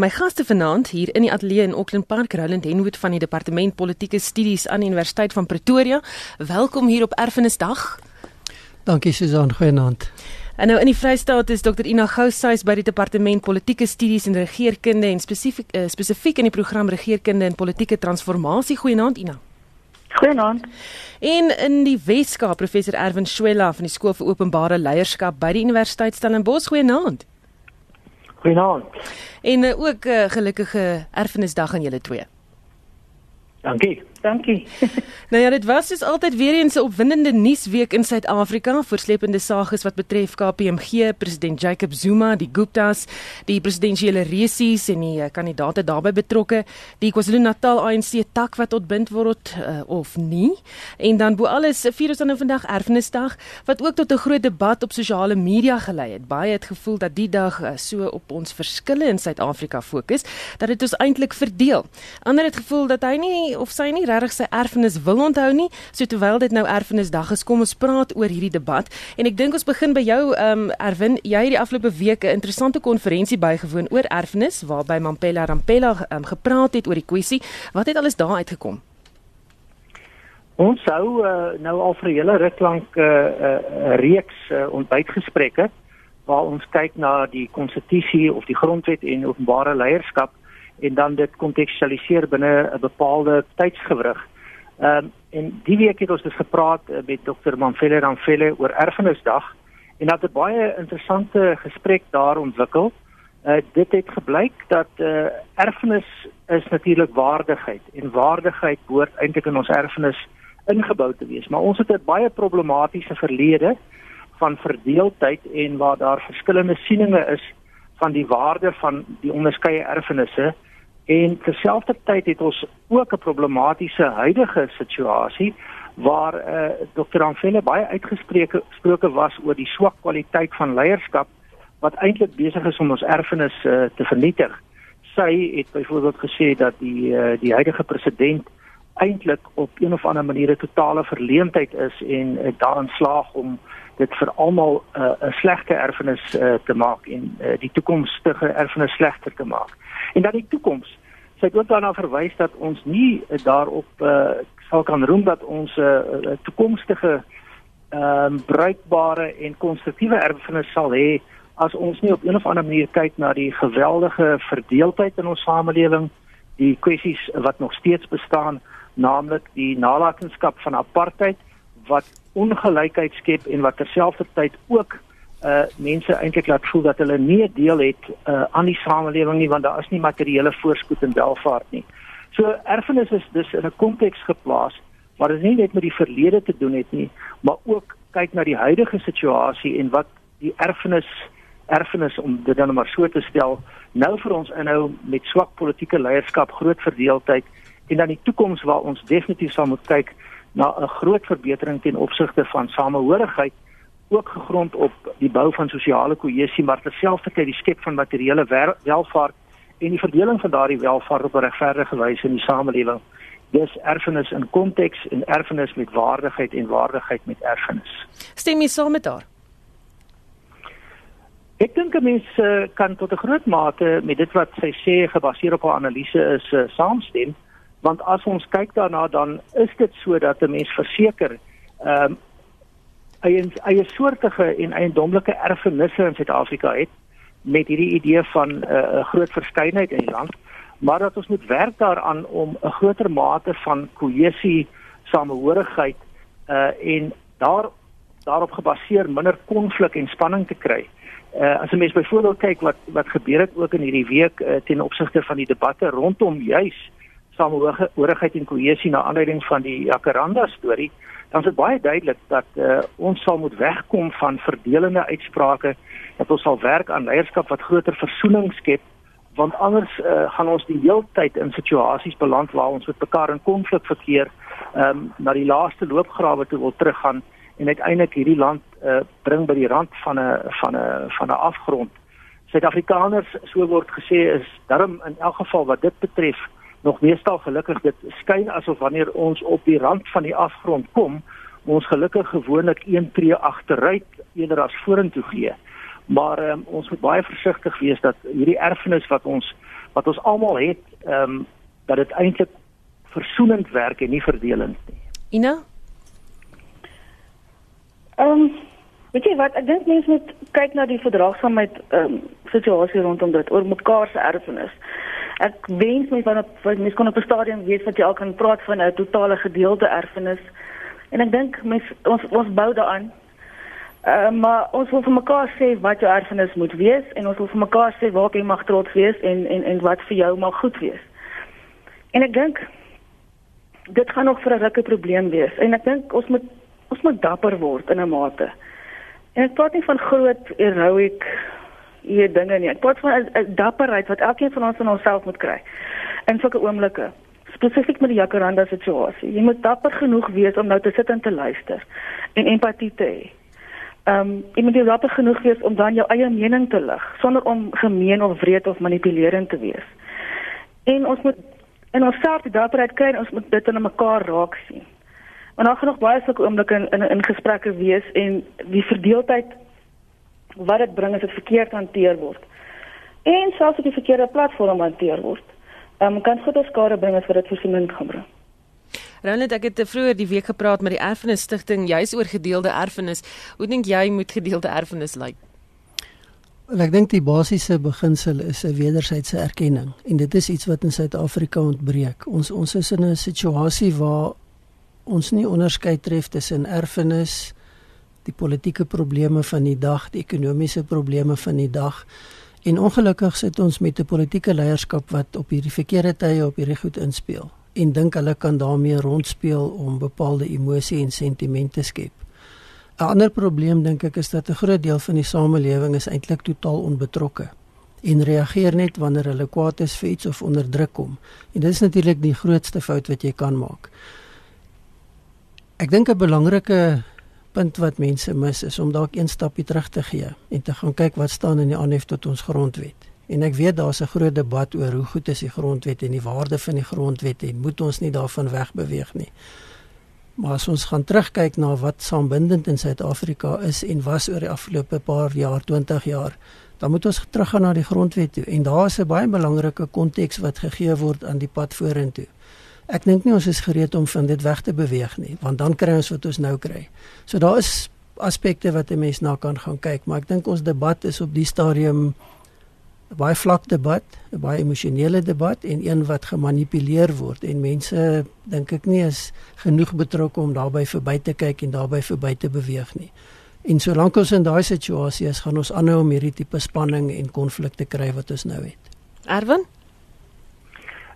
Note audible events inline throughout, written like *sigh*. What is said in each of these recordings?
My gaste vanaand hier in die ateljee in Auckland Park, Roland Henwood van die Departement Politieke Studies aan Universiteit van Pretoria. Welkom hier op Erfenisdag. Dankie Susan, goeienaand. En nou in die Vrystaat is Dr Ina Gouwhuis by die Departement Politieke Studies en Regeringskunde en spesifiek uh, spesifiek in die program Regeringskunde en Politieke Transformasie. Goeienaand Ina. Goeienaand. En in die Weskaap professor Erwin Swela van die Skool vir Openbare Leierskap by die Universiteit Stellenbosch. Goeienaand. Goeienaand. En uh, ook 'n uh, gelukkige erfenisdag aan julle twee. Dankie. Dankie. *laughs* nou ja, dit was dus altyd weer eens 'n opwindende nuusweek in Suid-Afrika, voorslepende sages wat betref KPMG, president Jacob Zuma, die Guptas, die presidentsiële resies en die uh, kandidate daarbey betrokke, die KwaZulu-Natal ANC tak wat ontbind word uh, of nie. En dan bo alles vier ons dan nou vandag Erfenisdag wat ook tot 'n groot debat op sosiale media gelei het. Baie het gevoel dat die dag uh, so op ons verskille in Suid-Afrika fokus dat dit ons eintlik verdeel. Ander het gevoel dat hy nie of sy nie regtig sy erfenis wil onthou nie. So terwyl dit nou erfenisdag is, kom ons praat oor hierdie debat. En ek dink ons begin by jou ehm um, Erwin, jy het die afgelope week 'n interessante konferensie bygewoon oor erfenis waarby Mampela Rampela um, gepraat het oor die kwessie. Wat het alles daar uitgekom? Ons sou uh, nou al vir 'n hele ruk lank 'n uh, uh, reeks uh, ontbytgesprekke waar ons kyk na die konstitusie of die grondwet en openbare leierskap en dan dit kontekstualiseer binne 'n bepaalde tydsgewrig. Ehm um, en die week het ons dus gepraat uh, met Dr. Manfele Ramfele oor Erfenisdag en dat 'n baie interessante gesprek daar ontwikkel. Uh dit het gebleik dat uh erfenis is natuurlik waardigheid en waardigheid behoort eintlik in ons erfenis ingebou te wees. Maar ons het 'n baie problematiese verlede van verdeeldheid en waar daar verskillende sieninge is van die waarde van die onderskeie erfenisse. En terselfdertyd het ons ook 'n problematiese huidige situasie waar eh uh, Dr. Anfelle baie uitgesproke gesproke was oor die swak kwaliteit van leierskap wat eintlik besig is om ons erfenis uh, te vernietig. Sy het byvoorbeeld gesê dat die uh, die huidige president eintlik op een of ander manier 'n totale verleentheid is en uh, daarin slaag om dit vir almal 'n uh, slegte erfenis uh, te maak en uh, die toekomstige erfenis slegter te maak. En dan die toekoms. Sy het ook daarna verwys dat ons nie uh, daarop uh, sal kan roem dat ons 'n uh, toekomstige ehm uh, bruikbare en konstruktiewe erfenis sal hê as ons nie op een of ander manier kyk na die geweldige verdeeldheid in ons samelewing, die kwessies wat nog steeds bestaan, naamlik die nalatenskap van apartheid wat ongelykheid skep en wat terselfdertyd ook uh mense eintlik laat voel dat hulle nie 'n deel het uh aan die samelewing nie want daar is nie materiële voorspoed en welvaart nie. So erfenis is dus in 'n konteks geplaas waar dit nie net met die verlede te doen het nie, maar ook kyk na die huidige situasie en wat die erfenis erfenis om dit dan maar so te stel nou vir ons inhou met swak politieke leierskap, groot verdeeldheid en dan die toekoms waar ons definitief sal moet kyk na 'n groot verbetering ten opsigte van samehorigheid ook gegrond op die bou van sosiale kohesie maar terselfdertyd die skep van materiële welvaart en die verdeling van daardie welvaart op 'n regverdige wyse in die samelewing. Dis erfenis in konteks en erfenis met waardigheid en waardigheid met erfenis. Stem jy saam met haar? Ek dink 'n mens uh, kan tot 'n groot mate met dit wat sy sê gebaseer op haar analise is uh, saamstem want as ons kyk daarna dan is dit so dat 'n mens verseker ehm um, eie eie soortige en eiendomlike erfenisse in Suid-Afrika het met hierdie idee van eh, 'n uh, groot verskeidenheid in die land, maar dat ons moet werk daaraan om 'n groter mate van kohesie, samehorigheid uh en daar daarop gebaseer minder konflik en spanning te kry. Uh as 'n mens byvoorbeeld kyk wat wat gebeur het ook in hierdie week uh, ten opsigte van die debatte rondom juis samehorigheid en kohesie na aanleiding van die Jacaranda storie, dan is dit baie duidelik dat uh, ons sal moet wegkom van verdelende uitsprake dat ons sal werk aan leierskap wat groter versoening skep want anders uh, gaan ons die heeltyd in situasies beland waar ons met mekaar in konflik verkeer um, na die laaste loopgrawe toe wil teruggaan en uiteindelik hierdie land uh, bring by die rand van 'n van 'n van 'n afgrond. Suid-Afrikaners so word gesê is darm in elk geval wat dit betref nog meestal gelukkig dit skyn asof wanneer ons op die rand van die afgrond kom, ons gelukkig gewoonlik een tree agteruit eerder as vorentoe gee. Maar um, ons moet baie versigtig wees dat hierdie erfenis wat ons wat ons almal het, ehm um, dat dit eintlik versoenend werk en nie verdelend nie. Ina? Ehm um, weet jy wat, ek dink mense moet kyk na die verdraagsaamheid ehm um, situasie rondom dit oor mekaar se erfenis. Ek wens mense van op mense kon op 'n stadium weet wat jy al kan praat van 'n totale gedeelde erfenis. En ek dink mense ons ons bou daaraan. Ehm uh, maar ons wil vir mekaar sê wat jou erfenis moet wees en ons wil vir mekaar sê waar jy mag trots wees en en en wat vir jou mag goed wees. En ek dink dit gaan nog vir 'n rukke probleem wees en ek dink ons moet ons moet dapper word in 'n mate. En ek praat nie van groot heroic hier dinge nie. Ek praat van 'n dapperheid wat elkeen van ons in onsself moet kry. In sulke oomblikke, spesifiek met die Jacaranda situasie. Jy moet dapper genoeg wees om nou te sit en te luister en empatie te hê. Ehm um, jy moet dapper genoeg wees om dan jou eie mening te lig sonder om gemeen of wreed of manipulerend te wees. En ons moet en ons self die dapperheid kry en ons moet dit aan mekaar raak sien. Want daar gaan nog baie sulke oomblikke in, in in gesprekke wees en die verdeeldheid wat dit bring as dit verkeerd hanteer word. En selfs op die verkeerde platform hanteer word. Ehm um, kan groot skade bring as wat dit versoening gaan bring. Ronald, ek het vroeër die week gepraat met die Erfenis Stichting juis oor gedeelde erfenis. Hoe dink jy moet gedeelde erfenis lyk? Well, ek dink die basiese beginsel is 'n wederwysige erkenning en dit is iets wat in Suid-Afrika ontbreek. Ons ons is in 'n situasie waar ons nie onderskeid tref tussen erfenis die politieke probleme van die dag, die ekonomiese probleme van die dag. En ongelukkig sit ons met 'n politieke leierskap wat op hierdie verkeerde tye op hierdie goed inspel en dink hulle kan daarmee rondspeel om bepaalde emosie en sentimente skep. 'n Ander probleem dink ek is dat 'n groot deel van die samelewing is eintlik totaal onbetrokke en reageer net wanneer hulle kwaad is vir iets of onder druk kom. En dit is natuurlik die grootste fout wat jy kan maak. Ek dink 'n belangrike punt wat mense mis is om dalk een stapie terug te gee en te gaan kyk wat staan in die aanhef tot ons grondwet. En ek weet daar's 'n groot debat oor hoe goed is die grondwet en die waarde van die grondwet en moet ons nie daarvan wegbeweeg nie. Maar as ons gaan terugkyk na wat saambindend in Suid-Afrika is en was oor die afgelope paar jaar, 20 jaar, dan moet ons teruggaan na die grondwet toe en daar is 'n baie belangrike konteks wat gegee word aan die pad vorentoe. Ek dink nie ons is gereed om van dit weg te beweeg nie, want dan kry ons wat ons nou kry. So daar is aspekte wat 'n mens na kan gaan kyk, maar ek dink ons debat is op die stadium 'n baie vlak debat, 'n baie emosionele debat en een wat gemanipuleer word en mense dink ek nie is genoeg betrokke om daarbey verby te kyk en daarbey verby te beweeg nie. En solank ons in daai situasie is, gaan ons aanhou om hierdie tipe spanning en konflikte kry wat ons nou het. Erwin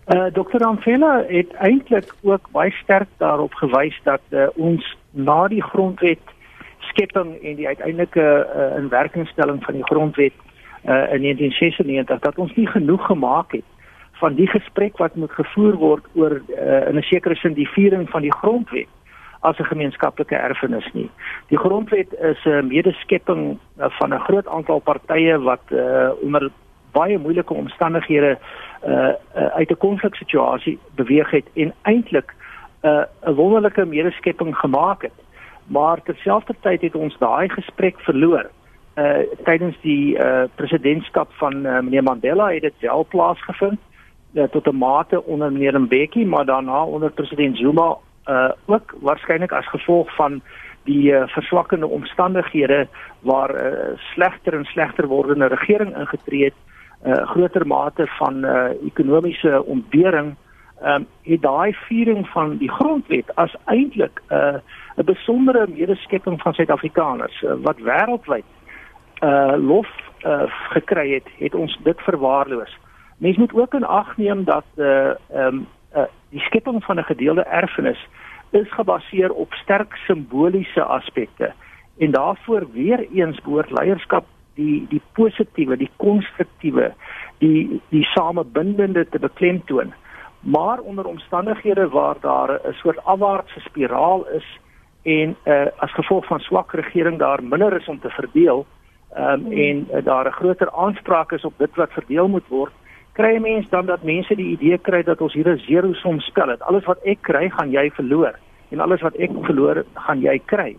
Uh Dr. Amfela het eintlik ook baie sterk daarop gewys dat uh, ons na die grondwet skepping en die uiteindelike uh, inwerkingstelling van die grondwet uh, in 1996 dat ons nie genoeg gemaak het van die gesprek wat moet gevoer word oor uh, in 'n sekere sin die viering van die grondwet as 'n gemeenskaplike erfenis nie. Die grondwet is 'n medeskepping van 'n groot aantal partye wat uh, onder baie moeilike omstandighede uh, uh uit 'n konfliksituasie beweeg het en eintlik 'n uh, 'n wonderlike medeskepping gemaak het. Maar terselfdertyd het ons daai gesprek verloor. Uh tydens die uh presidentskap van uh, meneer Mandela het dit wel plaasgevind uh, tot 'n mate onder meneer Mbeki, maar daarna onder president Zuma uh ook waarskynlik as gevolg van die uh, verswakkende omstandighede waar 'n uh, slegter en slegter wordende regering ingetree het uh, groter mate van uh, ekonomiese ontbering um, het daai viering van die grondwet as eintlik 'n uh, 'n besondere medeskepping van Suid-Afrikaners uh, wat wêreldwyd uh lof uh, gekry het het ons dit verwaarloos. Mens moet ook in ag neem dat uh um uh, die skepping van 'n gedeelde erfenis is gebaseer op sterk simboliese aspekte en daarvoor weer eens behoort leierskap die die positiewe, die konstruktiewe, die die samebindende te beklemtoon. Maar onder omstandighede waar daar 'n soort afwaartse spiraal is en uh, as gevolg van swak regering daar minder is om te verdeel, um, en uh, daar 'n groter aanspraak is op dit wat verdeel moet word, kry mense dan dat mense die idee kry dat ons hier 'n zero som spel het. Alles wat ek kry, gaan jy verloor en alles wat ek verloor, gaan jy kry.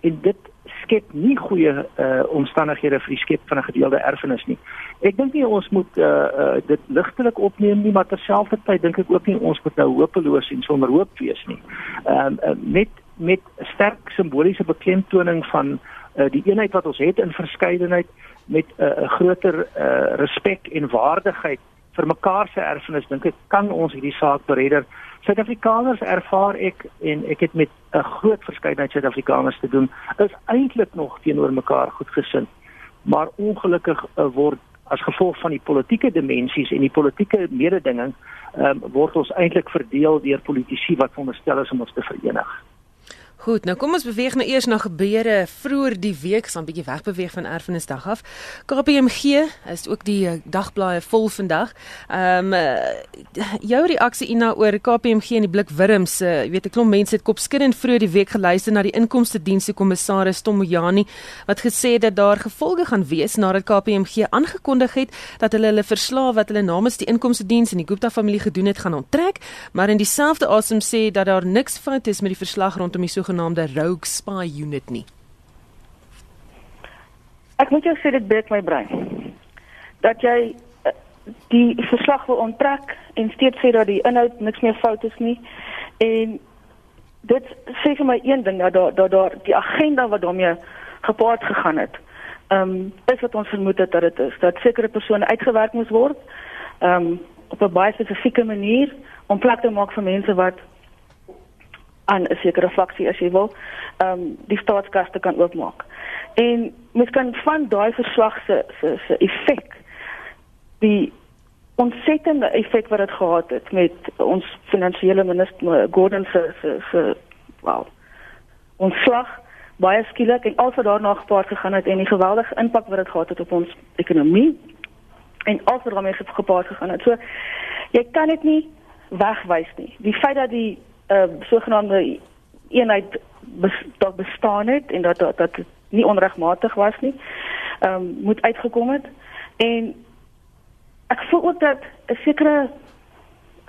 En dit skep nie goeie uh, omstandighede vir die skep van 'n gedeelde erfenis nie. Ek dink nie ons moet uh, uh, dit ligtelik opneem nie, maar terselfdertyd dink ek ook nie ons moet nou hopeloos en sonder hoop wees nie. Ehm uh, uh, met met sterk simboliese beklemtoning van uh, die eenheid wat ons het in verskeidenheid met 'n uh, groter uh, respek en waardigheid vir mekaar se erfenis dink ek kan ons hierdie saak beredder. Suid-Afrikaners ervaar ek en ek het met 'n groot verskeidenheid Suid-Afrikaners te doen, is eintlik nog teenoor mekaar goedgesind. Maar ongelukkig uh, word as gevolg van die politieke dimensies en die politieke mededinging, um, word ons eintlik verdeel deur politici wat veronderstel is om ons te verenig. Goed, nou kom ons beweeg nou eers na gebeure vroeër die week, so 'n bietjie wegbeweeg van Erfenisdag af. KPMG is ook die eh, dagblaaie vol vandag. Ehm um, jou reaksie Ina oor KPMG en die blikwurms. Uh, jy weet 'n klomp mense het kopskuddend vroeër die week geluister na die inkomste dienste kommissaris Tomoyani wat gesê het dat daar gevolge gaan wees nadat KPMG aangekondig het dat hulle hulle verslae wat hulle namens die inkomste diens en die Gupta familie gedoen het gaan onttrek, maar in dieselfde asem sê dat daar niks fout is met die verslag rondom die so sogenaamde Rogue Spy Unit nie? Ek moet jou sê dit breek my brein. Dat jy eh, die verslag wil onttrek en steeds sê dat die inhoud niks meer fout is nie. En dit sê vir my een ding dat daar daar daar die agenda wat daarmee gepaard gegaan het. Ehm um, is wat ons vermoed het dat dit is dat sekere persone uitgewerk moes word. Ehm um, op 'n baie spesifieke manier om plek te maak vir mense wat aan 'n sekere faksie as jy wil, ehm um, die staatskaste kan oopmaak. En mens kan van daai verslag se se se effek die ontsettende effek wat dit gehad het met ons finansiële minister Gordon se se se wow. Ons slag baie skielik en alsa daarna gepaard gegaan het en die geweldige impak wat dit gehad het op ons ekonomie en alsa daarmee gepaard gegaan het. So jy kan dit nie wegwys nie. Die feit dat die uh, sogenaamde eenheid bes, dat bestaan het en dat dat, dat nie onregmatig was nie. Ehm um, moet uitgekom het en ek voel ook dat 'n sekere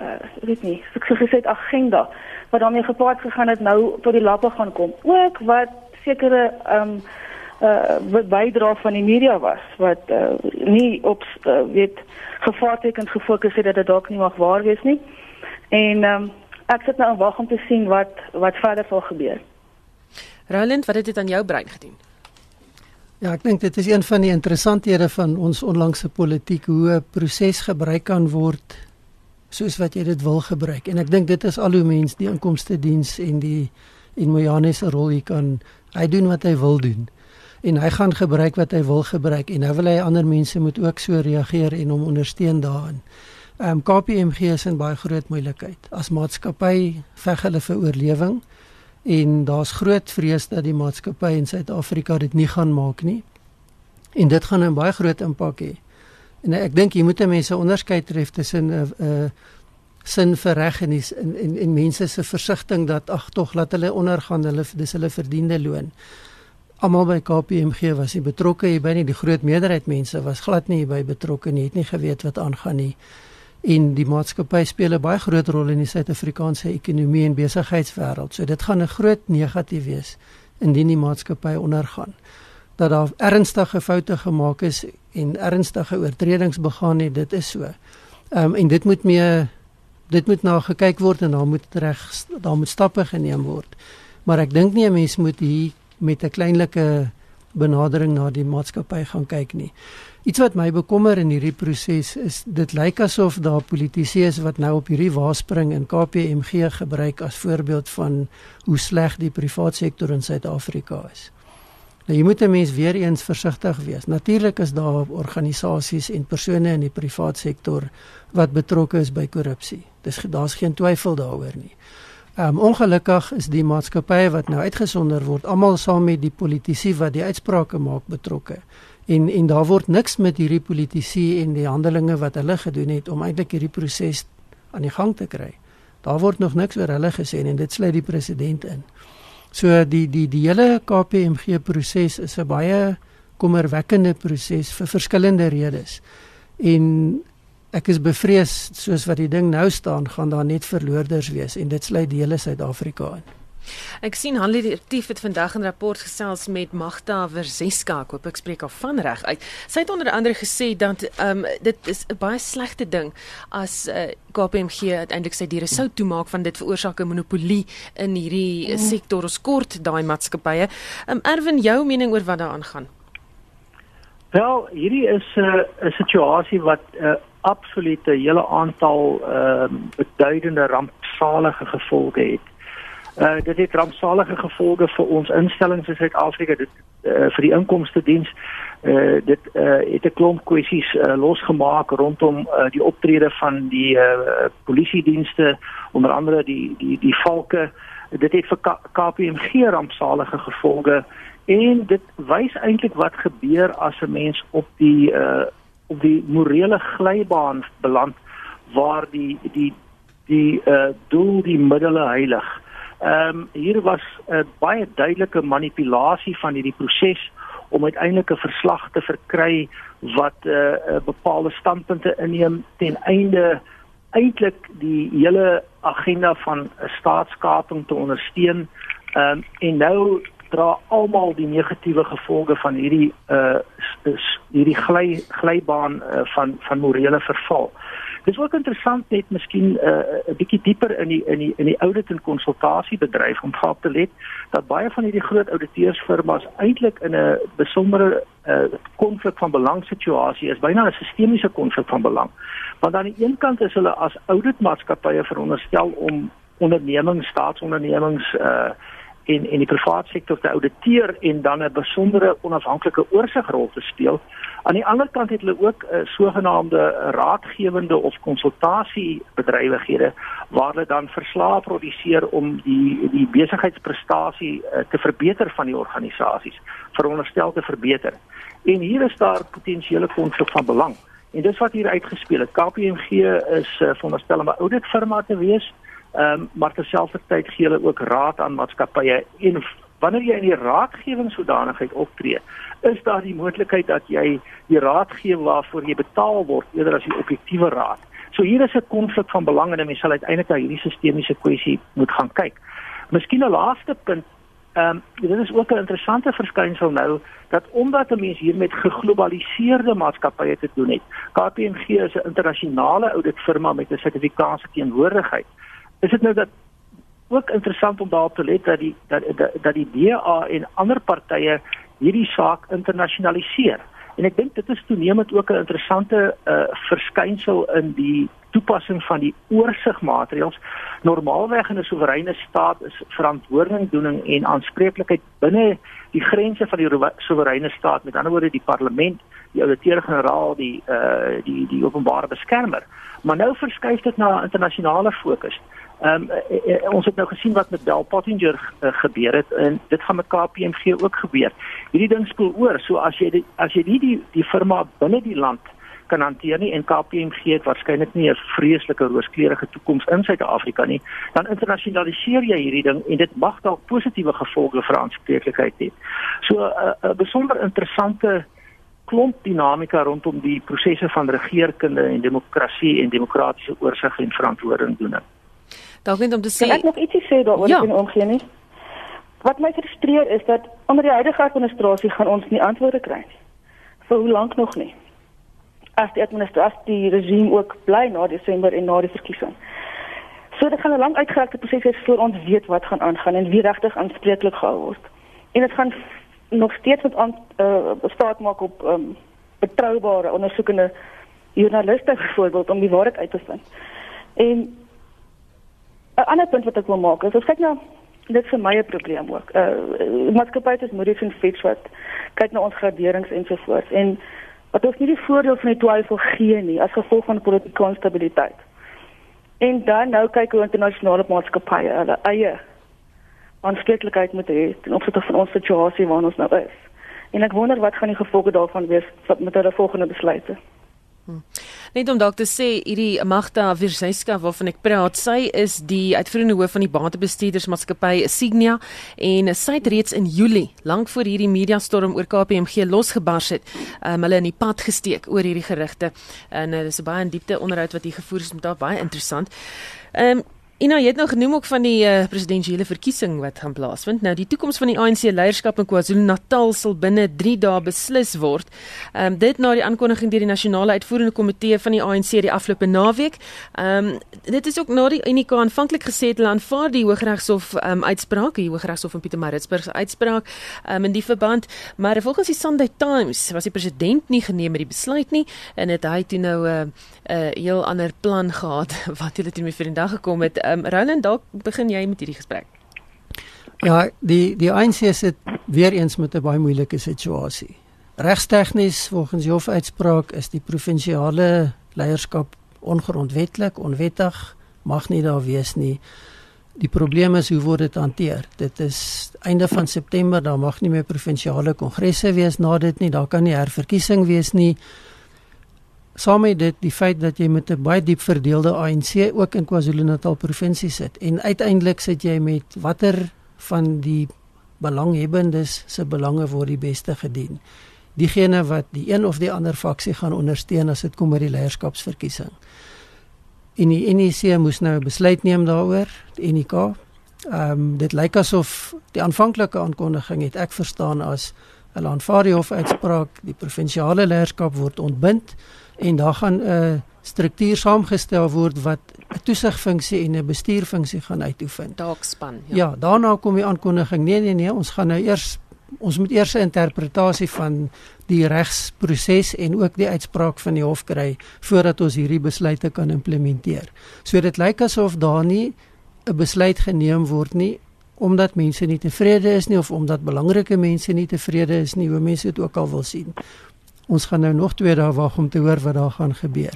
uh weet nie, ek sou gesê agenda wat daarmee gepaard gegaan het nou tot die lappe gaan kom. Ook wat sekere ehm um, uh wat bydra van die media was wat uh, nie op uh, weet gevaartekens gefokus het dat dit dalk nie mag waar wees nie. En ehm um, ek sit nou en wag om te sien wat wat verder sal gebeur. Roland, wat het dit aan jou brein gedoen? Ja, ek dink dit is een van die interessanthede van ons onlangse politiek hoe 'n proses gebruik kan word soos wat jy dit wil gebruik. En ek dink dit is al hoe mens die inkomste diens en die en Moyane se rol hier kan hy doen wat hy wil doen. En hy gaan gebruik wat hy wil gebruik en nou wil hy ander mense moet ook so reageer en hom ondersteun daarin. Ehm um, KPMG is in baie groot moeilikheid. As maatskappy veg hulle vir oorlewing en daar's groot vrees dat die maatskappy in Suid-Afrika dit nie gaan maak nie. En dit gaan 'n baie groot impak hê. En ek dink jy moet mense onderskeid tref tussen 'n uh, 'n uh, sin vir reg en en en, en mense se versigtiging dat ag tog laat hulle ondergaan, hulle dis hulle verdiende loon. Almal by KPMG was nie betrokke hier by nie, die groot meerderheid mense was glad nie hierby betrokke nie, het nie geweet wat aangaan nie en die maatskappy speel 'n baie groot rol in die Suid-Afrikaanse ekonomie en besigheidswêreld. So dit gaan 'n groot negatief wees indien die maatskappy ondergaan. Dat daar ernstige foute gemaak is en ernstige oortredings begaan het, dit is so. Ehm um, en dit moet mee dit moet nou gekyk word en daar moet reg daar moet stappe geneem word. Maar ek dink nie 'n mens moet hier met 'n kleinlike benadering na die maatskappy gaan kyk nie. Iets wat my bekommer in hierdie proses is dit lyk asof daar politici is wat nou op hierdie waarspring in KPMG gebruik as voorbeeld van hoe sleg die private sektor in Suid-Afrika is. Nou jy moet 'n mens weer eens versigtig wees. Natuurlik is daar organisasies en persone in die private sektor wat betrokke is by korrupsie. Dis daar's geen twyfel daaroor nie. Um ongelukkig is die maatskappye wat nou uitgesonder word, almal saam met die politici wat die uitsprake maak betrokke en en daar word niks met hierdie politici en die handelinge wat hulle gedoen het om eintlik hierdie proses aan die gang te kry. Daar word nog niks oor hulle gesê en dit sluit die president in. So die die die hele KPMG proses is 'n baie kommerwekkende proses vir verskillende redes. En ek is bevrees soos wat die ding nou staan, gaan daar net verloorders wees en dit sluit die hele Suid-Afrika in. Ek sien Hanlie Retief het vandag 'n rapport gesels met Magda Verzeska, ek hoop ek spreek haar van reg uit. Sy het onder andere gesê dat ehm um, dit is 'n baie slegte ding as uh, KPMG uiteindelik sy diere sou toemaak van dit veroorsaak 'n monopolie in hierdie mm. sektor. Ons kort daai maatskappye. Ehm um, Erwin, jou mening oor wat daaraan gaan? Wel, hierdie is 'n uh, 'n situasie wat 'n uh, absolute hele aantal ehm uh, beduidende rampsalige gevolge het. Uh dit het rampsalige gevolge vir ons instellings in Suid-Afrika, dit uh, vir die inkomste diens. Uh dit uh het 'n klomp kwessies uh, losgemaak rondom uh, die optrede van die uh polisie dienste, onder andere die die die valke. Dit het vir KPMG rampsalige gevolge en dit wys eintlik wat gebeur as 'n mens op die uh op die morele glybaan beland waar die die die uh doel die middele heilig. Ehm um, hier was 'n uh, baie duidelike manipulasie van hierdie proses om uiteindelik 'n verslag te verkry wat 'n uh, uh, bepaalde standpunte inneem ten einde eintlik die hele agenda van staatskaping te ondersteun. Ehm um, en nou dra almal die negatiewe gevolge van hierdie uh hierdie gly glybaan uh, van van morele verval. Dis ook interessant net miskien 'n uh, 'n bietjie dieper in die in die in die audit en konsultasiebedryf om gehad te let dat baie van hierdie groot ouditeursfirmas eintlik in 'n besondere konflik uh, van belang situasie is, byna 'n sistemiese konflik van belang. Want aan die een kant is hulle as auditmaatskappye veronderstel om ondernemings, staatsondernemings uh in in die private sektor te auditeer en dan 'n besondere onafhanklike oorsigrol te speel. Aan die ander kant het hulle ook 'n uh, sogenaamde raadgewende of konsultasiebedrywighede waar hulle dan verslae produseer om die die besigheidsprestasie uh, te verbeter van die organisasies, veronderstel te verbeter. En hier is daar potensiële konflik van belang. En dis wat hier uitgespeel het. KPMG is uh, veronderstel om 'n auditfirma te wees. Ehm um, maar terselfdertyd gee hulle ook raad aan maatskappye en wanneer jy in die raadgewing sodanigheid optree, is daar die moontlikheid dat jy die raad gee waarvoor jy betaal word eerder as die objektiewe raad. So hier is 'n konflik van belang en mense sal uiteindelik na hierdie sistemiese kwessie moet gaan kyk. Miskien 'n laaste punt Ehm um, dit is ook 'n interessante verskynsel nou dat omdat 'n mens hier met geglobaliseerde maatskappye te doen het. KPMG is 'n internasionale ouditfirma met 'n sertifikaatse teenwoordigheid is dit nou dat ook interessant om daarop te let dat die dat dat, dat die DA en ander partye hierdie saak internasionaliseer. En ek dink dit is toenemend ook 'n interessante uh, verskynsel in die toepassing van die oorsigmaatreëls. Normaalweg in 'n soewereine staat is verantwoordingdoening en aanspreeklikheid binne die grense van die soewereine staat, met ander woorde die parlement, die ouditeur-generaal, die uh die die openbare beskermer. Maar nou verskuif dit na 'n internasionale fokus. Ehm um, ons het nou gesien wat met Bell Pottinger uh, gebeur het en dit gaan met KPMG ook gebeur. Hierdie ding spoel oor. So as jy die, as jy nie die die firma binne die land kan hanteer nie en KPMG het waarskynlik nie 'n vreeslike rooskleurige toekoms in Suid-Afrika nie, dan internasionaliseer jy hierdie ding en dit mag dalk positiewe gevolge vir aanspreeklikheid hê. So 'n uh, uh, besonder interessante klomp dinamika rondom die prosesse van regeringskunde en demokrasie en demokratiese oorsig en verantwoordingdoening. Dalk net om te sê Kan ek nog ietsie sê daaroor ja. in omgee nie? Wat my frustreer is dat onder die huidige administrasie gaan ons nie antwoorde kry nie. Vir hoe lank nog nie? As die administrasie die regime ook bly na Desember en na die verkiesing. So dit gaan 'n lang uitgerekte proses wees voor ons weet wat gaan aangaan en wie regtig aanspreeklik gehou word. En dit gaan nog steeds met aan uh, staat maak op um, betroubare ondersoekende joernaliste *laughs* byvoorbeeld om die waarheid uit te vind. En 'n ander punt wat ek wil maak is as kyk na dit vir my 'n probleem ook. Uh maatskappye is Moody's en Fitch wat kyk na ons graderings en so voort en wat ons nie die voordeel van die twyfel gee nie as gevolg van politieke onstabiliteit. En dan nou kyk hoe internasionale maatskappye hulle eie aanspreeklikheid moet hê ten opsigte van ons situasie waarin ons nou is. En ek wonder wat gaan die gevolge daarvan wees met hulle volgende besluite. Hmm. Net om dalk te sê hierdie Magda Virseska waarvan ek praat, sy is die uitvoerende hoof van die batebestuurdersmaatskappy Signia en sy het reeds in Julie, lank voor hierdie media storm oor KPMG losgebars het, um, hulle in die pad gesteek oor hierdie gerugte. En uh, dis 'n baie in diepte onderhoud wat hier gevoer is met daar baie interessant. Ehm um, Ina, jy het nou genoem ook van die uh, presidentsiële verkiesing wat gaan plaasvind. Nou die toekoms van die ANC leierskap in KwaZulu-Natal sal binne 3 dae beslis word. Ehm um, dit na die aankondiging deur die nasionale uitvoerende komitee van die ANC die afgelope naweek. Ehm um, dit is ook na die UNIKA aanvanklik gesê het hulle aanvaar die Hooggeregshof ehm um, uitspraak, die Hooggeregshof in Pietermaritzburg se uitspraak ehm um, in die verband, maar volgens die Sunday Times was die president nie geneem met die besluit nie en dit hy toe nou 'n uh, 'n uh, heel ander plan gehad *laughs* wat hulle toe mee vir die dag gekom het ehm um, Roland dalk begin jy met hierdie gesprek. Ja, die die ANC sit weer eens met 'n baie moeilike situasie. Regstegnies volgens die hofuitspraak is die provinsiale leierskap ongrondwetlik, onwettig, mag nie daar wees nie. Die probleem is hoe word dit hanteer? Dit is einde van September, daar mag nie meer provinsiale kongresse wees na dit nie, daar kan nie herverkiesing wees nie saam met dit die feit dat jy met 'n baie diep verdeelde ANC ook in KwaZulu-Natal provinsie sit en uiteindelik sit jy met watter van die belanghebbendes se belange word die beste gedien. Diegene wat die een of die ander faksie gaan ondersteun as dit kom by die leierskapsverkiesing. En die NEC moes nou 'n besluit neem daaroor, die NEK. Ehm um, dit lyk asof die aanvanklike aankondiging het ek verstaan as 'n aanvaar die hof uitspraak, die provinsiale leierskap word ontbind en daar gaan 'n struktuur saamgestel word wat 'n toesigfunksie en 'n bestuurfunksie gaan uitoefen. Daakspan, ja. Ja, daarna kom die aankondiging. Nee nee nee, ons gaan nou eers ons moet eers 'n interpretasie van die regsproses en ook die uitspraak van die hof kry voordat ons hierdie besluite kan implementeer. So dit lyk asof daar nie 'n besluit geneem word nie omdat mense nie tevrede is nie of omdat belangrike mense nie tevrede is nie, hoe mense dit ook al wil sien. Ons gaan nou nog 2 dae wag om te hoor wat daar gaan gebeur.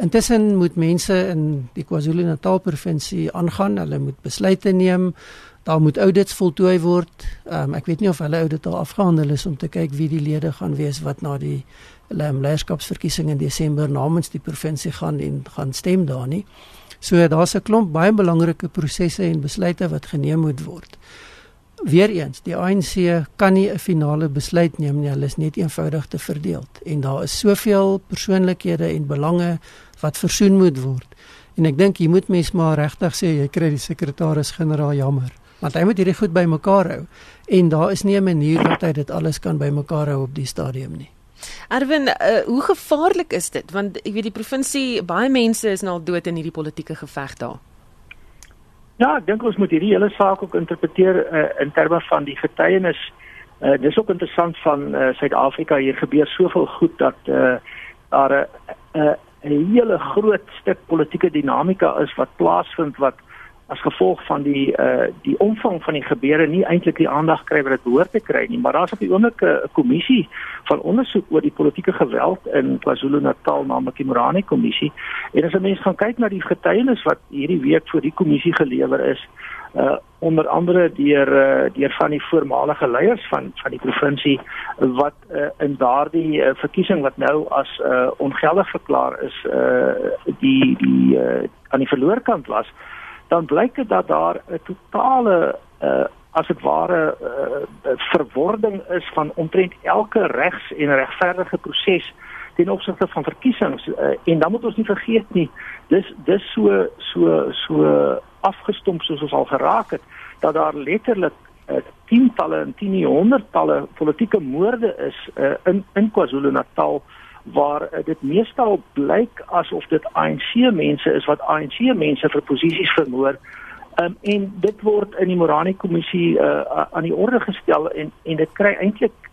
Intussen moet mense in die KwaZulu-Natal provinsie aangaan, hulle moet besluite neem. Daar moet audits voltooi word. Um, ek weet nie of hulle audit al afgehandel is om te kyk wie die lede gaan wees wat na die leierskapsverkiesing in Desember namens die provinsie gaan en gaan stem daar nie. So daar's 'n klomp baie belangrike prosesse en besluite wat geneem moet word. Weereens, die ANC kan nie 'n finale besluit neem nie, hulle is net eenvoudig te verdeel en daar is soveel persoonlikhede en belange wat versoen moet word. En ek dink jy moet mens maar regtig sê jy kry die sekretaris-generaal jammer, want hy moet hierdie goed bymekaar hou en daar is nie 'n manier dat hy dit alles kan bymekaar hou op die stadium nie. Erwin, uh, hoe gevaarlik is dit? Want ek weet die provinsie, baie mense is nou al dood in hierdie politieke geveg daar. Ja, ek dink ons moet hierdie hele saak ook interpreteer uh, in terme van die getuienis. Uh, dis ook interessant van uh, Suid-Afrika hier gebeur soveel goed dat uh, daar 'n 'n hele groot stuk politieke dinamika is wat plaasvind wat as gevolg van die uh die omvang van die gebeure nie eintlik die aandag kry wat dit behoort te kry nie maar daar's op die oomblik 'n kommissie van ondersoek oor die politieke geweld in KwaZulu-Natal naamlik die Morani kommissie en as 'n mens gaan kyk na die getuienis wat hierdie week voor die kommissie gelewer is uh onder andere deur uh, deur van die voormalige leiers van van die provinsie wat uh, in daardie uh, verkiesing wat nou as uh, ongeldig verklaar is uh die die uh, aan die verloorkant was dan blyk dit dat daar 'n totale uh as dit ware uh, verwording is van omtrent elke regs en regverdige proses ten opsigte van verkiesings. Uh, en dan moet ons nie vergeet nie dis dis so so so afgestomp soos ons al geraak het dat daar letterlik uh, tientalle en tienie honderdtalle politieke moorde is uh, in in KwaZulu-Natal uh, waar uh, dit meestal blyk asof dit ANC mense is wat ANC mense vir posisies vermoor. Um, en dit word in die Morani kommissie uh, aan die orde gestel en en dit kry eintlik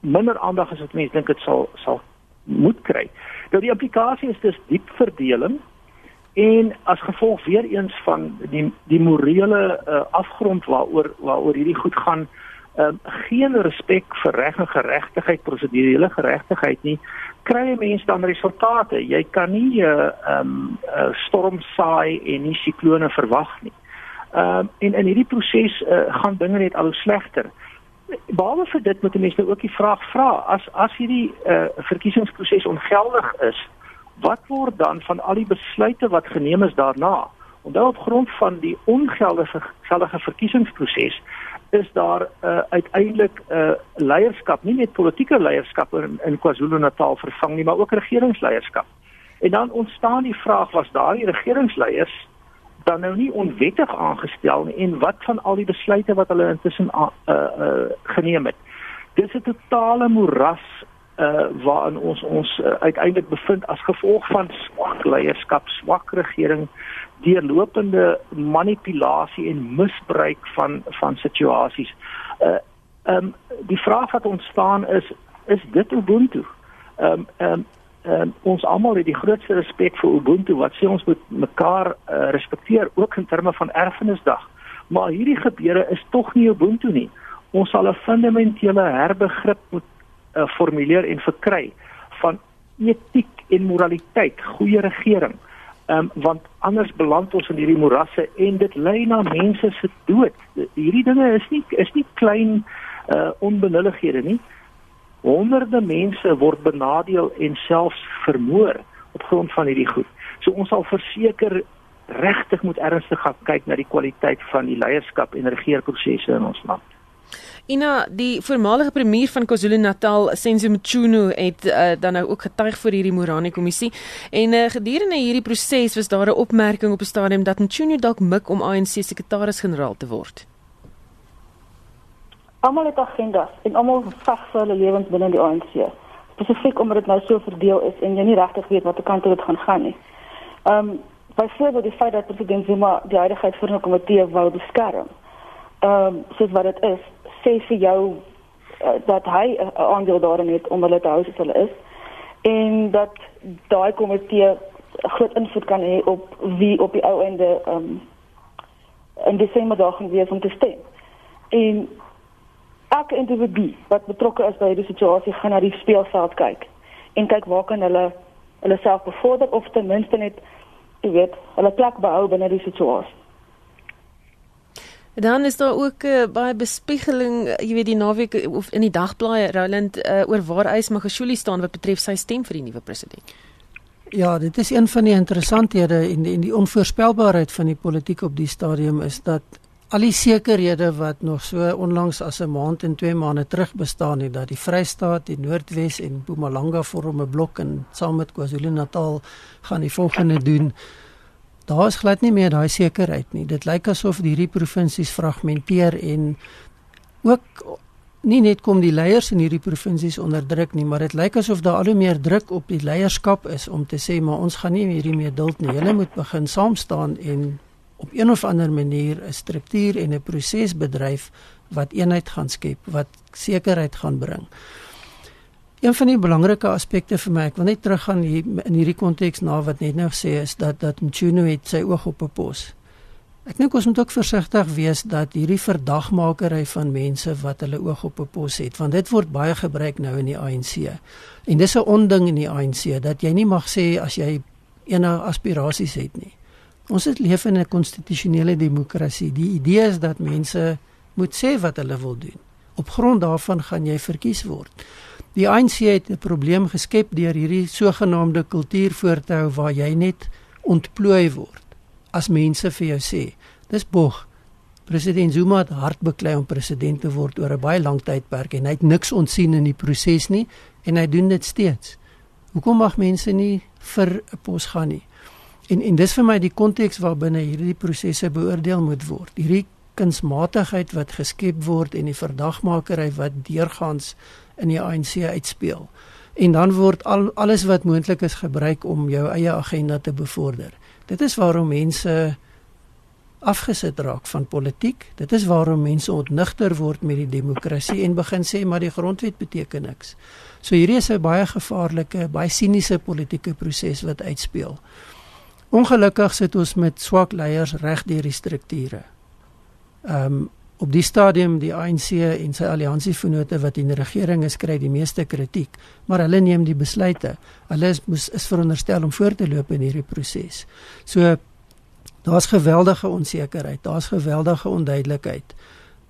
minder aandag as wat mense dink dit sal sal moet kry. Nou die implikasie is dis diep verdeling en as gevolg weer eens van die die morele uh, afgrond waaroor waaroor hierdie goed gaan um, geen respek vir reg en geregtigheid, prosedurele geregtigheid nie, kry 'n mens dan resultate. Jy kan nie 'n uh, um, uh, storm saai en nie siklone verwag nie. Ehm um, en in hierdie proses uh, gaan dinge net al hoe slegter. Behalwe vir dit moet mense nou ook die vraag vra as as hierdie uh, verkiesingsproses ongeldig is, wat word dan van al die besluite wat geneem is daarna? Op grond van die ongeldige geldige verkiesingsproses is daar uh, uiteindelik 'n uh, leierskap, nie net politieke leierskap in, in KwaZulu-Natal vervang nie, maar ook regeringsleierskap. En dan ontstaan die vraag was daardie regeringsleiers dan nou nie onwettig aangestel nie en wat van al die besluite wat hulle intussen uh uh geneem het. Dis 'n totale moeras uh waarin ons ons uh, uiteindelik bevind as gevolg van swak leierskap, swak regering, deurlopende manipulasie en misbruik van van situasies. Uh ehm um, die vraag wat ontstaan is is dit Ubuntu? Ehm um, ehm um, um, ons almal het die grootste respek vir Ubuntu wat sê ons moet mekaar uh, respekteer ook in terme van erfenisdag. Maar hierdie gebeure is tog nie Ubuntu nie. Ons sal 'n fundamentele herbegrip moet uh, formuleer en verkry van etiek en moraliteit, goeie regering. Ehm um, want anders beland ons in hierdie morasse en dit lei na mense se dood. Hierdie dinge is nie is nie klein uh onbenullighede nie honderde mense word benadeel en selfs vermoor op grond van hierdie goed. So ons sal verseker regtig moet ernstig gaan kyk na die kwaliteit van die leierskap en regeerprosesse in ons land. Ina, die voormalige premier van KwaZulu-Natal, Senzo Mchunu, het uh, dan nou ook getuig voor hierdie Morani kommissie en uh, gedurende hierdie proses was daar 'n opmerking op 'n stadium dat Mchunu dalk mik om ANC sekretaris-generaal te word. Almal het agendas en almal veg vir hulle lewens binne die ANC. Spesifiek omdat dit nou so verdeel is en jy nie regtig weet watter kant dit gaan gaan nie. Ehm um, byvoorbeeld die feit dat president Zuma die vir 'n komitee wou beskerm. Ehm um, soos wat dit is, sê vir jou uh, dat hy 'n uh, aandeel daarin het om hulle te hou soos hulle is en dat daai komitee groot invloed kan hê op wie op die ou einde ehm um, in Desember daar gaan wees om te stem. En elke individu wat betrokke is by hierdie situasie gaan na die speelveld kyk en kyk waar kan hulle hulle self bevorder of ten minste net jy weet hulle plek behou binne die situasie. Dan is daar ook uh, baie bespiegeling, jy weet die naweek of in die dagblaaie Roland uh, oor waar Ys Magashule staan wat betref sy stem vir die nuwe president. Ja, dit is een van die interessanthede en die, en die onvoorspelbaarheid van die politiek op die stadium is dat al die sekerhede wat nog so onlangs as 'n maand en 2 maande terug bestaan het dat die Vrystaat, die Noordwes en Mpumalanga vorm 'n blok en saam met KwaZulu-Natal gaan die volgende doen. Daar is glad nie meer daai sekerheid nie. Dit lyk asof hierdie provinsies fragmenteer en ook nie net kom die leiers in hierdie provinsies onderdruk nie, maar dit lyk asof daar al hoe meer druk op die leierskap is om te sê maar ons gaan nie hierdie meer duld nie. Hulle moet begin saam staan en op een of ander manier 'n struktuur en 'n proses bedryf wat eenheid gaan skep, wat sekerheid gaan bring. Een van die belangrike aspekte vir my, ek wil net teruggaan hier in hierdie konteks na wat net nou gesê is dat dat Mchuno het sy oog op 'n pos. Ek dink ons moet ook versigtig wees dat hierdie verdagmakery van mense wat hulle oog op 'n pos het, want dit word baie gebruik nou in die ANC. En dis 'n onding in die ANC dat jy nie mag sê as jy enige aspirasies het nie. Ons het leef in 'n konstitusionele demokrasie. Die idee is dat mense moet sê wat hulle wil doen. Op grond daarvan gaan jy verkies word. Die ANC het 'n probleem geskep deur hierdie sogenaamde kultuur voort te hou waar jy net ontplooi word as mense vir jou sê. Dis bog. President Zuma het hard beklei om president te word oor 'n baie lang tydperk en hy het niks ontsien in die proses nie en hy doen dit steeds. Hoekom mag mense nie vir 'n pos gaan nie? En en dis vir my die konteks waarbinne hierdie prosesse beoordeel moet word. Hierdie kunsmatigheid wat geskep word en die verdagmakery wat deurgangs in die ANC uitspeel. En dan word al alles wat moontlik is gebruik om jou eie agenda te bevorder. Dit is waarom mense afgesit raak van politiek. Dit is waarom mense ontnigter word met die demokrasie en begin sê maar die grondwet beteken niks. So hierdie is 'n baie gevaarlike, baie siniese politieke proses wat uitspeel. Ongelukkig sit ons met swak leiers reg deur die strukture. Ehm um, op die stadium die ANC en sy alliansievennote wat in die regering is kry die meeste kritiek, maar hulle neem die besluite. Hulle is moes is veronderstel om voor te loop in hierdie proses. So daar's geweldige onsekerheid, daar's geweldige onduidelikheid.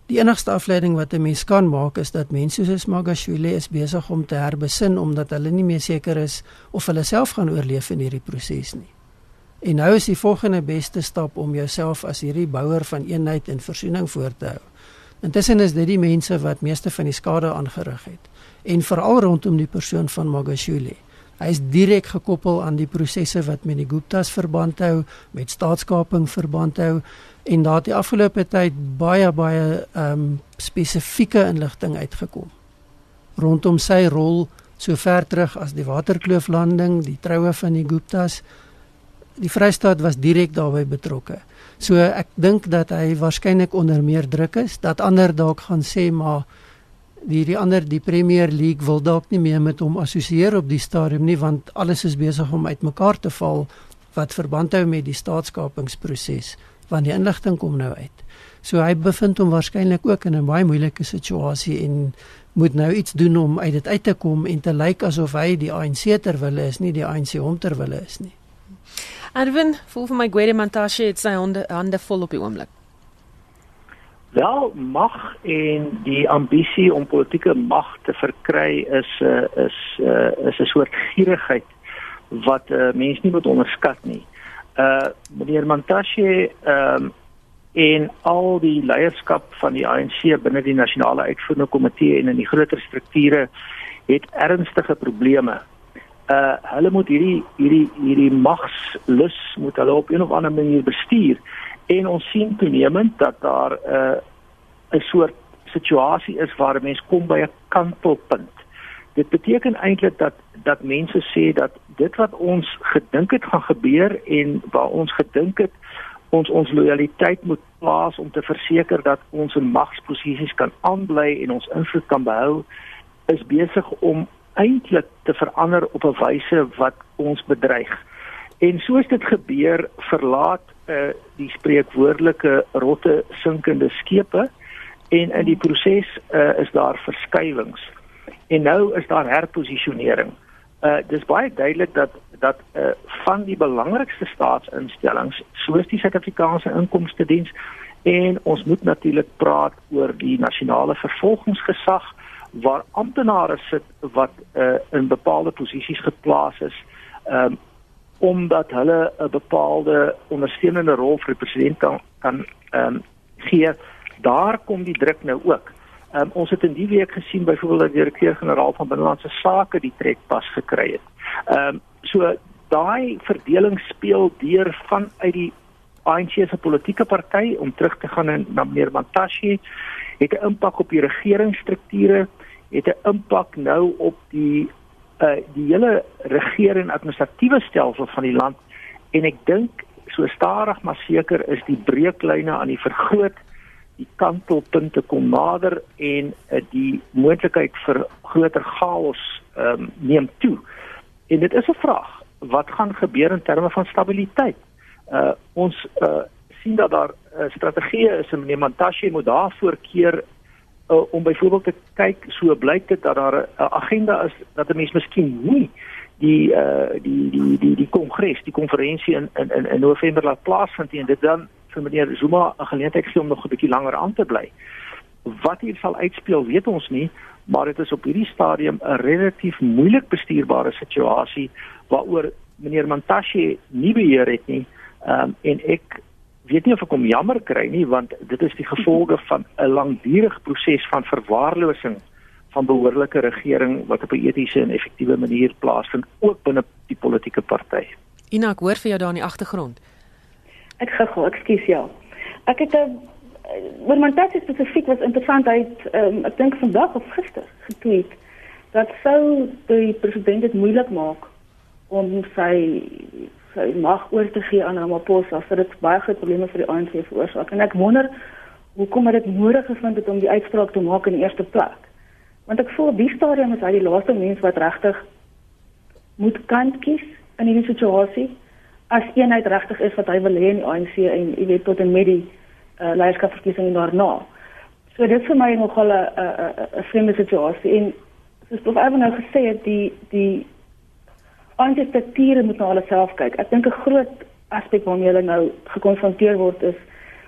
Die enigste afleiding wat 'n mens kan maak is dat mense soos Magashule is besig om te herbesin omdat hulle nie meer seker is of hulle self gaan oorleef in hierdie proses nie. En nou is die volgende beste stap om jouself as hierdie bouer van eenheid en versoening voor te hou. Intussen is dit die mense wat meeste van die skade aangerig het en veral rondom die persoon van Magashule. Hy is direk gekoppel aan die prosesse wat met die Guptas verband hou, met staatskaping verband hou en daar het die afgelope tyd baie baie um, spesifieke inligting uitgekom rondom sy rol so ver terug as die Waterklooflanding, die troue van die Guptas. Die Vrystaat was direk daarbey betrokke. So ek dink dat hy waarskynlik onder meer druk is dat ander dalk gaan sê maar die die ander die Premier League wil dalk nie meer met hom assosieer op die stadium nie want alles is besig om uitmekaar te val wat verband hou met die staatskapingsproses want die inligting kom nou uit. So hy bevind hom waarskynlik ook in 'n baie moeilike situasie en moet nou iets doen om uit dit uit te kom en te lyk asof hy die ANC ter wille is, nie die ANC hom ter wille is nie. Erwin, voel vir my Gwede Mantashe het sy hande hande vol op die oomblik. Wel, mag en die ambisie om politieke mag te verkry is uh, is uh, is 'n soort gierigheid wat uh, mense nie moet onderskat nie. Uh meneer Mantashe ehm um, en al die leierskap van die ANC binne die nasionale uitvoerende komitee en in die groter strukture het ernstige probleme. Uh hulle moet hierdie hierdie hierdie magslus moet hulle op 'n of ander manier bestuur en ons sien toenemend dat daar 'n uh, 'n soort situasie is waar mense kom by 'n kantelpunt. Dit beteken eintlik dat dat mense sê dat dit wat ons gedink het gaan gebeur en waar ons gedink het ons ons lojaliteit moet plaas om te verseker dat ons in magsposisies kan aanbly en ons invloed kan behou is besig om eintlik te verander op 'n wyse wat ons bedreig. En soos dit gebeur, verlaat uh, die spreekwoordelike rotte sinkende skepe en in die proses uh, is daar verskywings. En nou is daar herposisionering. Uh dis baie duidelik dat dat uh van die belangrikste staatsinstellings soos die Suid-Afrikaanse Inkomste Diens en ons moet natuurlik praat oor die nasionale vervolgingsgesag waar amptenare sit wat uh in bepaalde posisies geplaas is um omdat hulle 'n bepaalde ondersteunende rol vir die president kan kan um gee. Daar kom die druk nou ook. Um, ons het in die week gesien byvoorbeeld dat die direkteur-generaal van binnelandse sake die trekpas gekry het. Ehm um, so daai verdeling speel deur vanuit die ANC se politieke party om terug te gaan na meneer Mantashe. Het 'n impak op die regeringsstrukture, het 'n impak nou op die uh die hele regering en administratiewe stelsel van die land en ek dink so stadig maar seker is die breuklyne aan die vergroot die kantelpunte kom nader en uh, die moontlikheid vir groter chaos um, neem toe. En dit is 'n vraag, wat gaan gebeur in terme van stabiliteit? Uh ons uh sien dat daar uh, strategie is en meneer Mantashe moet daarvoor keer uh, om byvoorbeeld te kyk so blyk dit dat daar 'n uh, agenda is dat 'n mens miskien nie die uh die die die die kongres, die konferensie in in in November laat plaasvind en dit dan vir meneer Zuma 'n geleentheid gee om nog 'n bietjie langer aan te bly. Wat hier sal uitspeel, weet ons nie, maar dit is op hierdie stadium 'n relatief moeilik bestuurbare situasie waaroor meneer Mantashe nie beheer het nie. Ehm um, en ek weet nie of ek hom jammer kry nie want dit is die gevolge *laughs* van 'n langdurige proses van verwaarlosing van behoorlike regering wat op 'n etiese en effektiewe manier plaasvind ook binne die politieke party. Ina, ek hoor vir jou daar in die agtergrond. Ek gou, ekskuus ja. Ek het 'n oor my tyd spesifiek was interessant uit um, ek dink vandag of gister getweet dat sou die president dit moeilik maak om sy sy mag oor te gee aan Ramaphosa sodat dit baie groot probleme vir die ANC veroorsaak. En ek wonder hoekom het dit nodig gevind het om die uitspraak te maak in die eerste plek? Want ek voel die stadium is hy die laaste mens wat regtig moet kant kies in hierdie situasie as eenheid regtig is wat hy wil hê in die ANC en jy weet tot en met die uh, leierskapverkiesing daarna. So dit vir my nogal 'n 'n 'n vreemde situasie. En soos prof Evan nou gesê het die die antiteture moet na hulle self kyk. Ek dink 'n groot aspek waarmee hulle nou gekonfronteer word is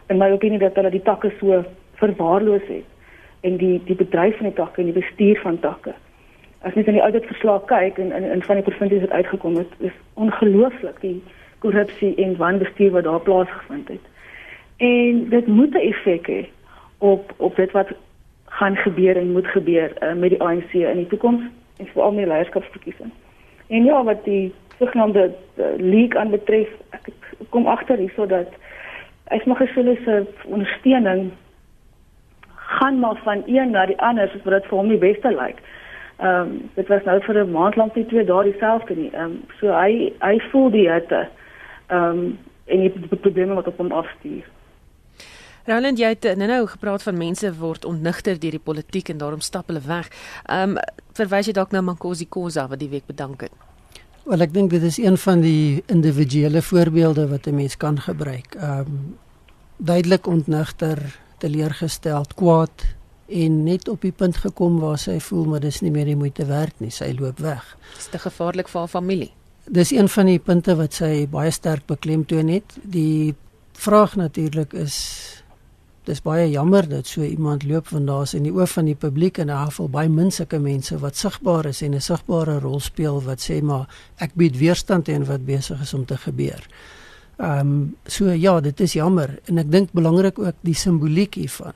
in my opinie dat hulle die takke so verwaarloos het en die die bedryf van die takke en die bestuur van takke as net in die auditverslag kyk en in in van die provinsies wat uitgekom het is ongelooflik die korrupsie en wanbestuur wat daar plaasgevind het. En dit moet 'n effek hê op op dit wat gaan gebeur en moet gebeur uh, met die ANC in die toekoms en veral met die leierskapsverkiesing. En ja, wat die sogenaamde uh, leak aanbetref, ek kom agter hierso dat Esmagashule se ondersteuning gaan maar van een na die ander soos wat dit vir hom die beste lyk. Ehm um, dit was nou vir 'n maand lank nie twee dae dieselfde nie. Ehm um, so hy hy voel die hitte. Ehm um, en die probleme wat op hom afstuur. Roland, jy het nou nou gepraat van mense word ontnigter deur die politiek en daarom stap hulle weg. Ehm um, verwys jy dalk na Mankosi Khoza wat die week bedank het? Wel ek dink dit is een van die individuele voorbeelde wat 'n mens kan gebruik. Ehm um, duidelik ontnigter, teleurgesteld, kwaad en net op die punt gekom waar sy voel maar dis nie meer die moeite werd nie. Sy loop weg. Dis te gevaarlik vir haar familie. Dis een van die punte wat sy baie sterk beklemtoon het. Die vraag natuurlik is dis baie jammer dat so iemand loop want daar's in die oë van die publiek en daar val baie min sulke mense wat sigbaar is en 'n sigbare rol speel wat sê maar ek bied weerstand teen wat besig is om te gebeur. Ehm um, so ja, dit is jammer en ek dink belangrik ook die simboliek hiervan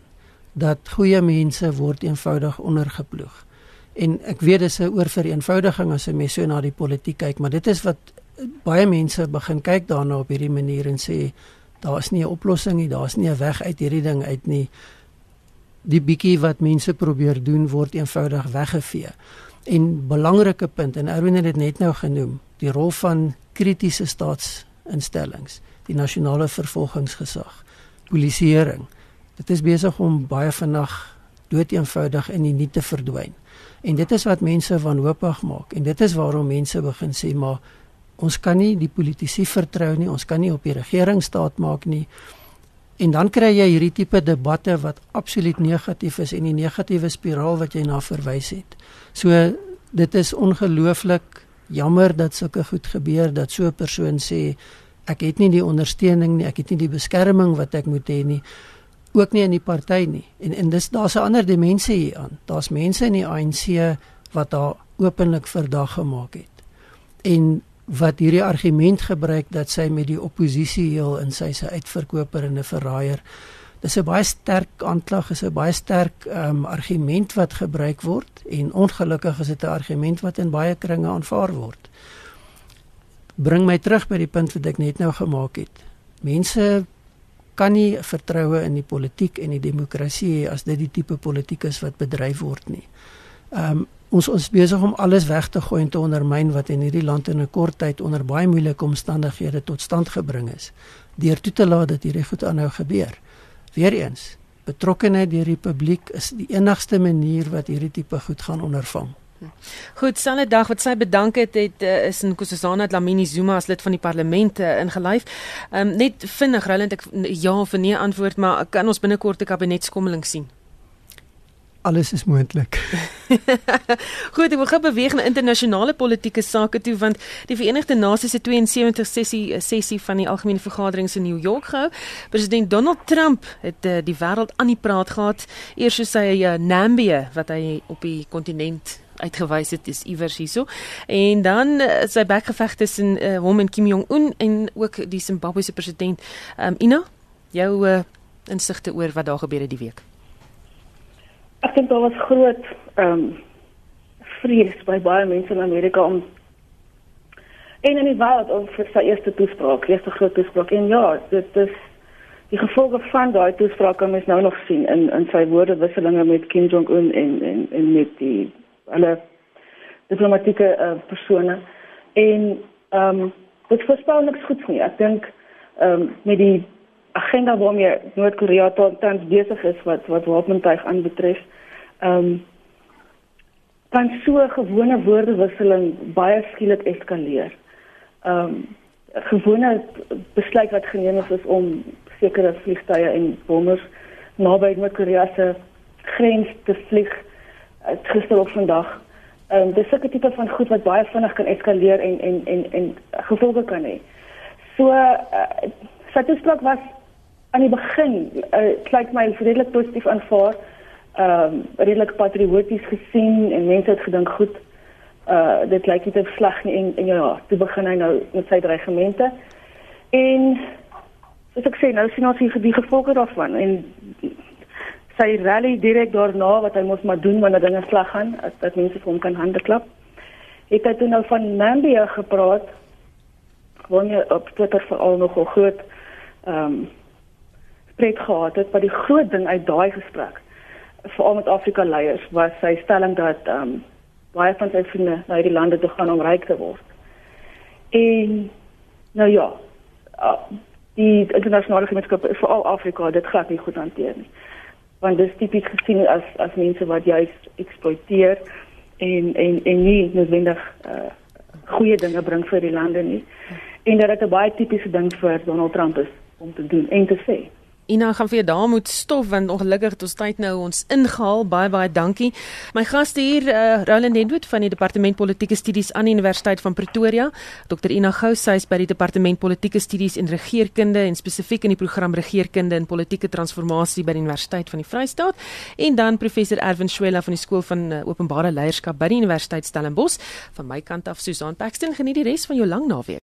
dat goeie mense word eenvoudig ondergeploeg. En ek weet dis 'n oorvereenvoudiging as 'n mens so na die politiek kyk, maar dit is wat baie mense begin kyk daarna op hierdie manier en sê daar's nie 'n oplossing nie, daar's nie 'n weg uit hierdie ding uit nie. Die bietjie wat mense probeer doen word eenvoudig weggevee. En belangrike punt en Erwin het dit net nou genoem, die rol van kritiese staatsinstellings, die nasionale vervolgingsgesag, polisieering. Dit is besig om baie vinnig dood eenvoudig in die nie te verdwyn. En dit is wat mense wanhoopig maak en dit is waarom mense begin sê maar ons kan nie die politici vertrou nie, ons kan nie op die regering staat maak nie. En dan kry jy hierdie tipe debatte wat absoluut negatief is en die negatiewe spiraal wat jy na verwys het. So dit is ongelooflik jammer dat sulke goed gebeur dat so 'n persoon sê ek het nie die ondersteuning nie, ek het nie die beskerming wat ek moet hê nie ook nie in die party nie. En en dis daar's 'n ander dimensie hier aan. Daar's mense in die ANC wat haar openlik verdag gemaak het. En wat hierdie argument gebruik dat sy met die oppositie heel in sy se uitverkoper en 'n verraaier. Dis 'n baie sterk aanklag, is 'n baie sterk um, argument wat gebruik word en ongelukkig is dit 'n argument wat in baie kringe aanvaar word. Bring my terug by die punt wat ek net nou gemaak het. Mense kan nie vertroue in die politiek en die demokrasie as dit die tipe politiek is wat bedryf word nie. Ehm um, ons ons besig om alles weg te gooi en te ondermyn wat in hierdie land in 'n kort tyd onder baie moeilike omstandighede tot stand gebring is deur toe te laat dat hierdie goed aanhou gebeur. Weereens, betrokkenheid deur die publiek is die enigste manier wat hierdie tipe goed gaan ondervang. Goed, sande dag wat sy bedank het, het uh, is in Kusasana Dlamini Zuma as lid van die parlement uh, ingelyf. Um, net vinnig, Roland, ek ja of nee antwoord, maar kan ons binnekort 'n kabinetskommeling sien? Alles is moontlik. *laughs* Goed, ek wil gou beweeg na internasionale politieke sake toe want die Verenigde Nasies se 72 sessie sessie van die algemene vergadering in New York gehou. President Donald Trump het uh, die wêreld aan die praat gehad eers so sy uh, Namibië wat hy op die kontinent uitgewys het is iewers hierso en dan uh, sy bekgeveg tussen uh, hom en Kim Jong Un en ook die Zimbabwe se president um, Ina jou uh, insigte oor wat daar gebeur het die week Ek dink daar was groot ehm um, vrees by baie mense in Amerika om en in die wêreld om vir sy eerste toespraak, eerste groot toespraak. En ja, dit is die gevolge van daai toespraak kan mens nou nog sien in in sy woordewisselinge met Kim Jong Un en en en met die alle diplomatieke uh, persone. En ehm um, dit voorspel niks goeds nie. Ek dink ehm um, met die agenda waarmee Noord-Korea tans besig is wat wat wapentuig aanbetref. Ehm um, kan so 'n gewone woordewisseling baie skielik eskaleer. Ehm um, gewone besluit wat geneem is, is om sekere vliegtye en bommers naby Noord-Korea se grens te vlieg uh, gister of vandag. Ehm um, dis 'n tipe van goed wat baie vinnig kan eskaleer en en en en gevolge kan hê. So uh, sy toespraak was aan die begin uh, klink my redelik positief aanvaar. Ehm um, redelik patrioties gesien en mense het gedink goed. Uh dit lyk nie te sleg nie en, en ja, toe begin hy nou met sy dreigemente. En soos ek sê, nou sien ons hier die gevolge daarvan en sy rally direk daarna wat hy mos maar doen wanneer dinge sleg gaan, dat, dat mense vir hom kan hande klap. het hy toe nou van Nambia gepraat. Gewoon op Twitter veral nogal groot ehm um, spreek gehad het, maar die groot ding uit daai gesprek veral met Afrika leiers was sy stelling dat ehm um, baie van sy vriende na hierdie lande toe gaan om ryk te word. En nou ja, die internasionale gemeenskap veral Afrika dit glad nie goed hanteer nie. Want dit is tipies gesien as as mense wat juist eksploiteer en en en nie noodwendig uh goeie dinge bring vir die lande nie. En dat dit 'n baie tipiese ding vir Donald Trump is om te doen en te sê. Ina gaan vir jou daar moet stof want ongelukkig het ons tyd nou ons ingehaal. Baie baie dankie. My gaste hier, uh, Roland Hendwood van die Departement Politieke Studies aan die Universiteit van Pretoria, Dr Ina Gou, sy is by die Departement Politieke Studies en Regeringskunde en spesifiek in die program Regeringskunde en Politieke Transformasie by die Universiteit van die Vrystaat, en dan professor Erwin Swela van die Skool van uh, Openbare Leierskap by die Universiteit Stellenbosch. Van my kant af Susan Paxton, geniet die res van jou lang naweek.